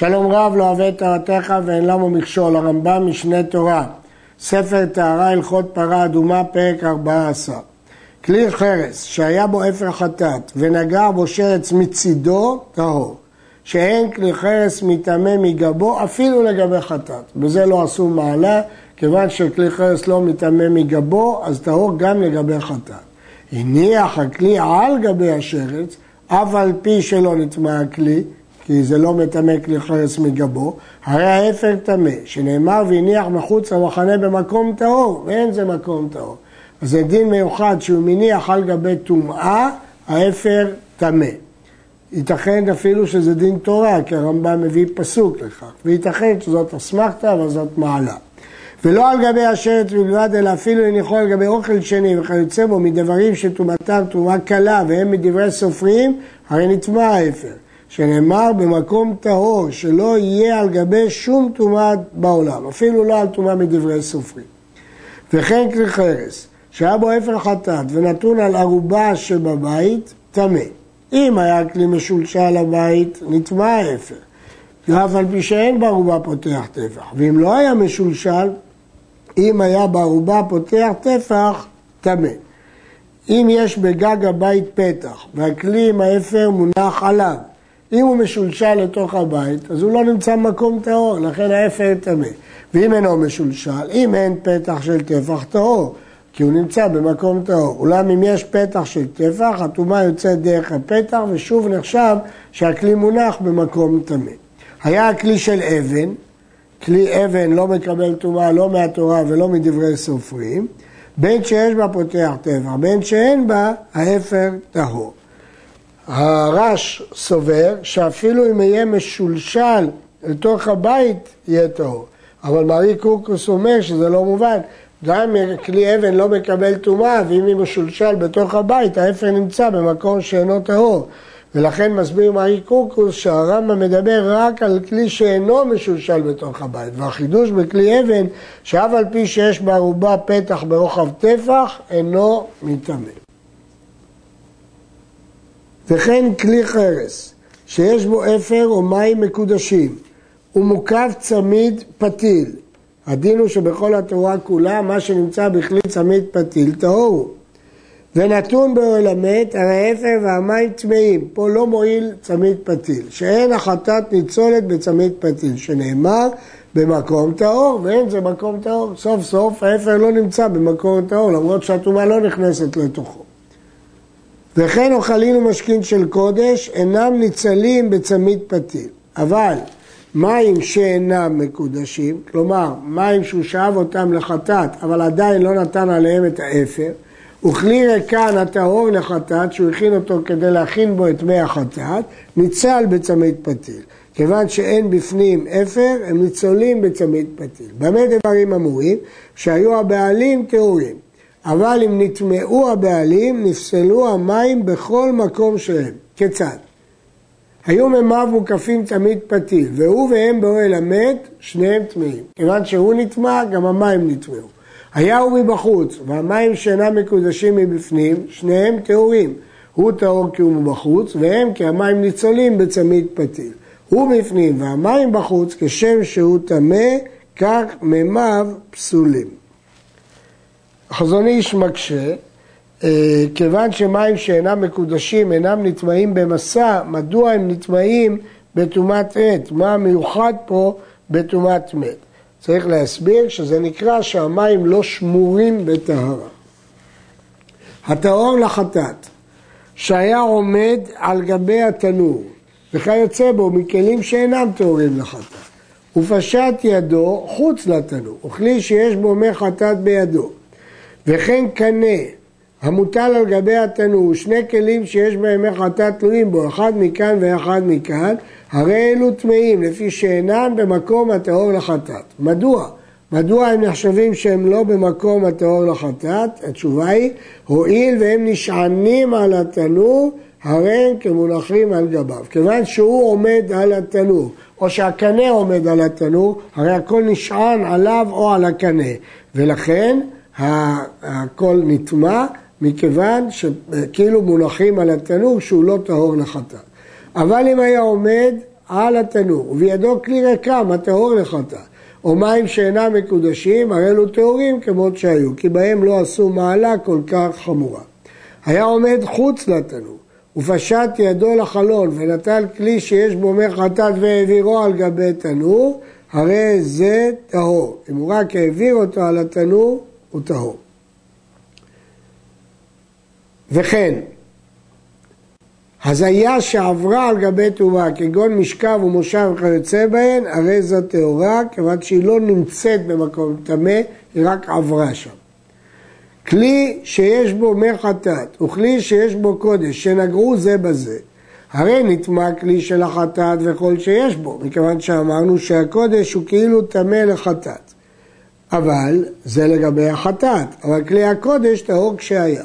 שלום רב לא אוהב את תורתך ואין למו מכשול, הרמב"ם משנה תורה, ספר טהרה הלכות פרה אדומה, פרק 14. כלי חרס שהיה בו אפר חטאת ונגע בו שרץ מצידו, טהור. שאין כלי חרס מטמא מגבו אפילו לגבי חטאת. בזה לא עשו מעלה, כיוון שכלי חרס לא מטמא מגבו, אז טהור גם לגבי חטאת. הניח הכלי על גבי השרץ, אף על פי שלא נטמע הכלי, כי זה לא מטמא כלי חרס מגבו, הרי ההפר טמא, שנאמר והניח מחוץ למחנה במקום טהור, ואין זה מקום טהור. אז זה דין מיוחד שהוא מניח על גבי טומאה, ההפר טמא. ייתכן אפילו שזה דין תורה, כי הרמב"ם מביא פסוק לכך, וייתכן שזאת אסמכתא, אבל זאת מעלה. ולא על גבי השרץ בלבד, אלא אפילו הניחו על גבי אוכל שני וכיוצא בו מדברים שטומאתם טומאה קלה והם מדברי סופרים, הרי נטמע ההפר. שנאמר במקום טהור, שלא יהיה על גבי שום טומאה בעולם, אפילו לא על טומאה מדברי סופרים. וכן כלי חרס, שהיה בו אפר חטאת ונתון על ערובה שבבית, טמא. אם היה כלי משולשל לבית, נטמע האפר. ואף על פי שאין בערובה פותח טפח. ואם לא היה משולשל, אם היה בערובה פותח טפח, טמא. אם יש בגג הבית פתח והכלי עם האפר מונח עליו, אם הוא משולשל לתוך הבית, אז הוא לא נמצא במקום טהור, לכן האפר טמא. ואם אינו משולשל, אם אין פתח של טפח טהור, כי הוא נמצא במקום טהור. אולם אם יש פתח של טפח, הטומאה יוצאת דרך הפתח, ושוב נחשב שהכלי מונח במקום טמא. היה הכלי של אבן, כלי אבן לא מקבל טומאה לא מהתורה ולא מדברי סופרים, בין שיש בה פותח טבע, בין שאין בה ההפר טהור. הרש סובר שאפילו אם יהיה משולשל לתוך הבית, יהיה טהור. אבל מארי קורקוס אומר שזה לא מובן. גם כלי אבן לא מקבל טומאה, ואם היא משולשל בתוך הבית, האפר נמצא במקום שאינו טהור. ולכן מסביר מארי קורקוס שהרמב"ם מדבר רק על כלי שאינו משולשל בתוך הבית. והחידוש בכלי אבן, שאף על פי שיש בערובה פתח ברוחב טפח, אינו מטמא. וכן כלי חרס, שיש בו אפר או מים מקודשים, ומוקף צמיד פתיל. הדין הוא שבכל התורה כולה, מה שנמצא בכלי צמיד פתיל, טהור ונתון באוהל המת, הרי האפר והמים טמאים. פה לא מועיל צמיד פתיל. שאין החטאת ניצולת בצמיד פתיל, שנאמר במקום טהור, ואין זה מקום טהור. סוף סוף האפר לא נמצא במקום טהור, למרות שהטומאה לא נכנסת לתוכו. וכן אוכלים ומשכין של קודש אינם ניצלים בצמיד פתיל. אבל מים שאינם מקודשים, כלומר מים שהוא שאב אותם לחטאת, אבל עדיין לא נתן עליהם את האפר, וכלי ריקן הטהור לחטאת, שהוא הכין אותו כדי להכין בו את מי החטאת, ניצל בצמיד פתיל. כיוון שאין בפנים אפר, הם ניצולים בצמיד פתיל. במה דברים אמורים? שהיו הבעלים טהורים. אבל אם נטמעו הבעלים, נפסלו המים בכל מקום שהם. כיצד? היו מימיו מוקפים תמיד פתיל, והוא והם באוהל המת, שניהם טמאים. כיוון שהוא נטמע, גם המים נטמעו. היה הוא מבחוץ, והמים שאינם מקודשים מבפנים, שניהם טהורים. הוא טהור כי הוא מבחוץ, והם כי המים ניצולים בצמיד פתיל. הוא בפנים והמים בחוץ, כשם שהוא טמא, כך מימיו פסולים. החזון איש מקשה, אה, כיוון שמים שאינם מקודשים אינם נטמעים במסע, מדוע הם נטמעים בטומאת מת? מה המיוחד פה בטומאת מת? צריך להסביר שזה נקרא שהמים לא שמורים בטהרה. הטהור לחטאת, שהיה עומד על גבי התנור, וכיוצא בו מכלים שאינם טהורים לחטאת, ופשט ידו חוץ לתנור, וכלי שיש בו מי חטאת בידו, וכן קנה המוטל על גבי התנור, שני כלים שיש בהם מי חטאת תלויים בו, אחד מכאן ואחד מכאן, הרי אלו טמאים, לפי שאינם במקום הטהור לחטאת. מדוע? מדוע הם נחשבים שהם לא במקום הטהור לחטאת? התשובה היא, הואיל והם נשענים על התנור, הרי הם כמונחים על גביו. כיוון שהוא עומד על התנור, או שהקנה עומד על התנור, הרי הכל נשען עליו או על הקנה, ולכן הכל נטמע, מכיוון שכאילו מונחים על התנור שהוא לא טהור לחטאת. אבל אם היה עומד על התנור, ובידו כלי ריקם הטהור לחטאת, או מים שאינם מקודשים, הרי אלו טהורים כמות שהיו, כי בהם לא עשו מעלה כל כך חמורה. היה עומד חוץ לתנור, ופשט ידו לחלון, ונטל כלי שיש בו מי חטאת והעבירו על גבי תנור, הרי זה טהור. אם הוא רק העביר אותו על התנור, הוא טהור. וכן, הזיה שעברה על גבי טומאה, כגון משכב ומושב וכיוצא בהן, הרי זו טהורה, כיוון שהיא לא נמצאת במקום טמא, היא רק עברה שם. כלי שיש בו מי חטאת וכלי שיש בו קודש, שנגעו זה בזה, הרי נטמע כלי של החטאת וכל שיש בו, מכיוון שאמרנו שהקודש הוא כאילו טמא לחטאת. אבל זה לגבי החטאת, אבל כלי הקודש טהור כשהיה.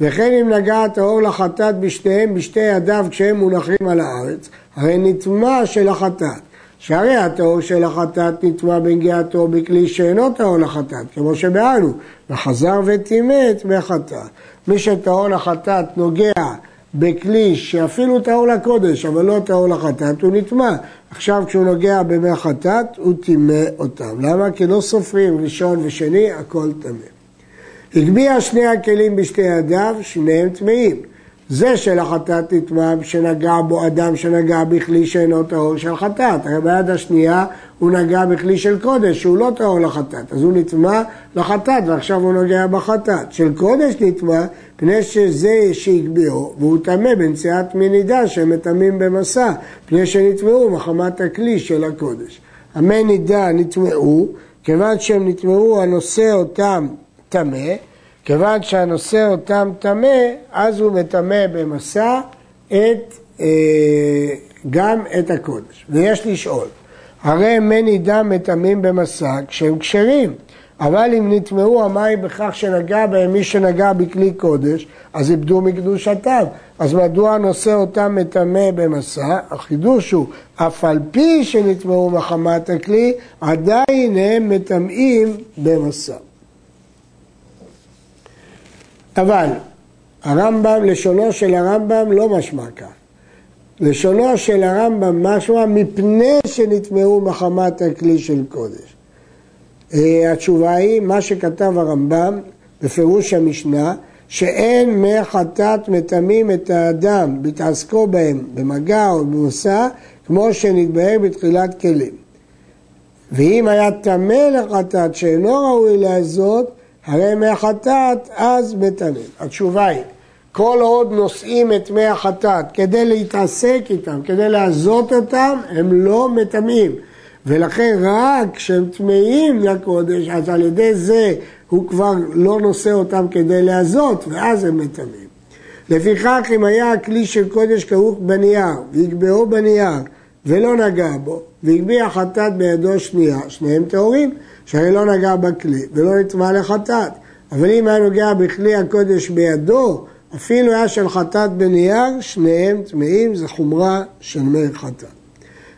וכן אם נגע הטהור לחטאת בשתיהם בשתי ידיו כשהם מונחים על הארץ, הרי נטמע של החטאת. שהרי הטהור של החטאת נטמע בנגיעתו בכלי שאינו טהור לחטאת, כמו שבאנו, וחזר וטימא את מי חטאת. מי שטהור לחטאת נוגע בכלי שאפילו טהור לקודש, אבל לא טהור לחטאת, הוא נטמע. עכשיו כשהוא נוגע במי חטאת, הוא טימא אותם. למה? כי לא סופרים ראשון ושני, הכל טמא. הגביה שני הכלים בשתי ידיו, שניהם טמאים. זה של החטאת נטמע שנגע בו אדם שנגע בכלי שאינו טהור של חטאת. הרי ביד השנייה הוא נגע בכלי של קודש שהוא לא טהור לחטאת. אז הוא נטמע לחטאת ועכשיו הוא נוגע בחטאת. של קודש נטמע פני שזה שהגביהו והוא טמא בנשיאת מנידה שהם מטמאים במסע. פני שנטמעו מחמת הכלי של הקודש. המי נידה נטמעו כיוון שהם נטמעו הנושא אותם טמא כיוון שהנושא אותם טמא, אז הוא מטמא במסע את, אה, גם את הקודש. ויש לשאול, הרי מני דם מטמאים במסע כשהם כשרים, אבל אם נטמעו המים בכך שנגע בהם מי שנגע בכלי קודש, אז איבדו מקדושתם. אז מדוע נושא אותם מטמא במסע? החידוש הוא, אף על פי שנטמעו מחמת הכלי, עדיין הם מטמאים במסע. אבל הרמב"ם, לשונו של הרמב"ם לא משמע כך. לשונו של הרמב"ם משמע מפני שנטמעו מחמת הכלי של קודש. אה, התשובה היא, מה שכתב הרמב"ם בפירוש המשנה, שאין מי חטאת מטמאים את האדם בהתעסקו בהם במגע או במושא, כמו שנתבהר בתחילת כלים. ואם היה טמא לחטאת שאינו ראוי לעזות, הרי מי החטאת אז מטמאים. התשובה היא, כל עוד נושאים את מי החטאת כדי להתעסק איתם, כדי לעזות אותם, הם לא מטמאים. ולכן רק כשהם טמאים לקודש, אז על ידי זה הוא כבר לא נושא אותם כדי לעזות, ואז הם מטמאים. לפיכך אם היה הכלי של קודש כרוך בנייר, ויגבהו בנייר, ולא נגע בו, והגביה חטאת בידו שנייה, שניהם טהורים. שהרי לא נגע בכלי ולא נטמע לחטאת. אבל אם היה נוגע בכלי הקודש בידו, אפילו היה של חטאת בנייר, שניהם טמאים, זה חומרה של מי חטאת.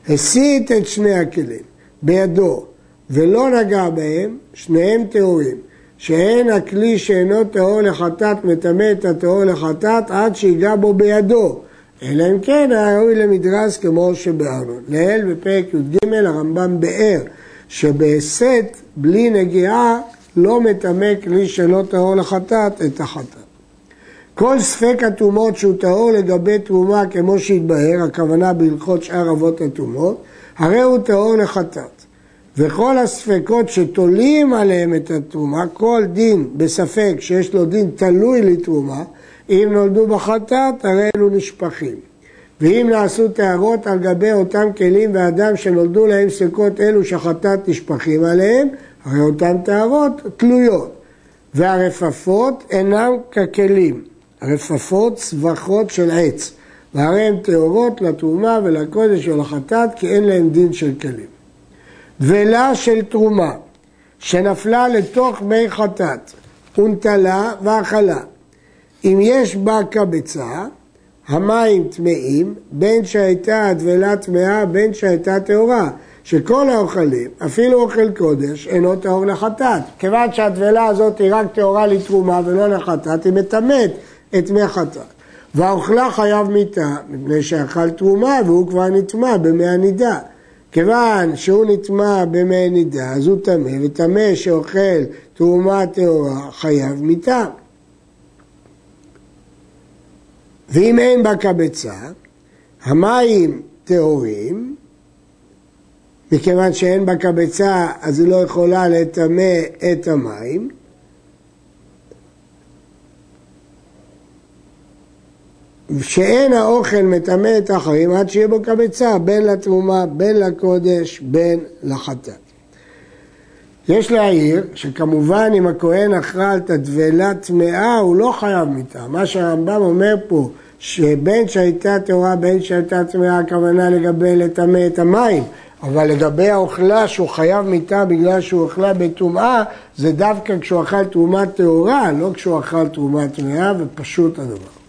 הסית את שני הכלים בידו ולא נגע בהם, שניהם טהורים. שאין הכלי שאינו טהור לחטאת מטמא את הטהור לחטאת עד שיגע בו בידו. אלא אם כן היה ראוי למדרס כמו שבארנו. לעיל בפרק י"ג הרמב"ם באר שבהסת בלי נגיעה לא מטמא כלי שלא טהור לחטאת את החטאת. כל ספק הטומאות שהוא טהור לגבי תרומה כמו שהתבהר, הכוונה בהלכות שאר אבות הטומאות, הרי הוא טהור לחטאת. וכל הספקות שתולים עליהם את התרומה, כל דין בספק שיש לו דין תלוי לתרומה, אם נולדו בחטאת, הרי אלו נשפכים. ואם נעשו טהרות על גבי אותם כלים ואדם שנולדו להם ספקות אלו שחטאת נשפכים עליהם, הרי אותן טהרות תלויות. והרפפות אינם ככלים, הרפפות צווחות של עץ, והרי הן טהורות לתרומה ולקודש ולחטאת כי אין להם דין של כלים. דבלה של תרומה שנפלה לתוך מי חטאת, ונטלה ואכלה. אם יש בה קבצה, המים טמאים, בין שהייתה הדבלה טמאה, בין שהייתה טהורה. שכל האוכלים, אפילו אוכל קודש, אינו טהור לחטאת. כיוון שהדבלה הזאת היא רק טהורה לתרומה ולא לחטאת, היא מטמאת את מי חטאת. והאוכלה חייב מיתה, מפני שאכל תרומה והוא כבר נטמע במי הנידה. כיוון שהוא נטמע במי נידה, אז הוא טמא, וטמא שאוכל תרומה טהורה חייב מיתה. ואם אין בה קבצה, המים טהורים, מכיוון שאין בה קבצה אז היא לא יכולה לטמא את המים. שאין האוכל מטמא את החיים עד שיהיה בו קבצה בין לתרומה, בין לקודש, בין לחטאת. יש להעיר שכמובן אם הכהן אכל את הדבלה טמאה הוא לא חייב מיתה. מה שהרמב"ם אומר פה שבין שהייתה טהורה בין שהייתה טמאה הכוונה לגבי לטמא את המים. אבל לגבי האוכלה שהוא חייב מיתה בגלל שהוא אוכלה בטומאה זה דווקא כשהוא אכל תרומה טהורה לא כשהוא אכל תרומה טמאה ופשוט הדבר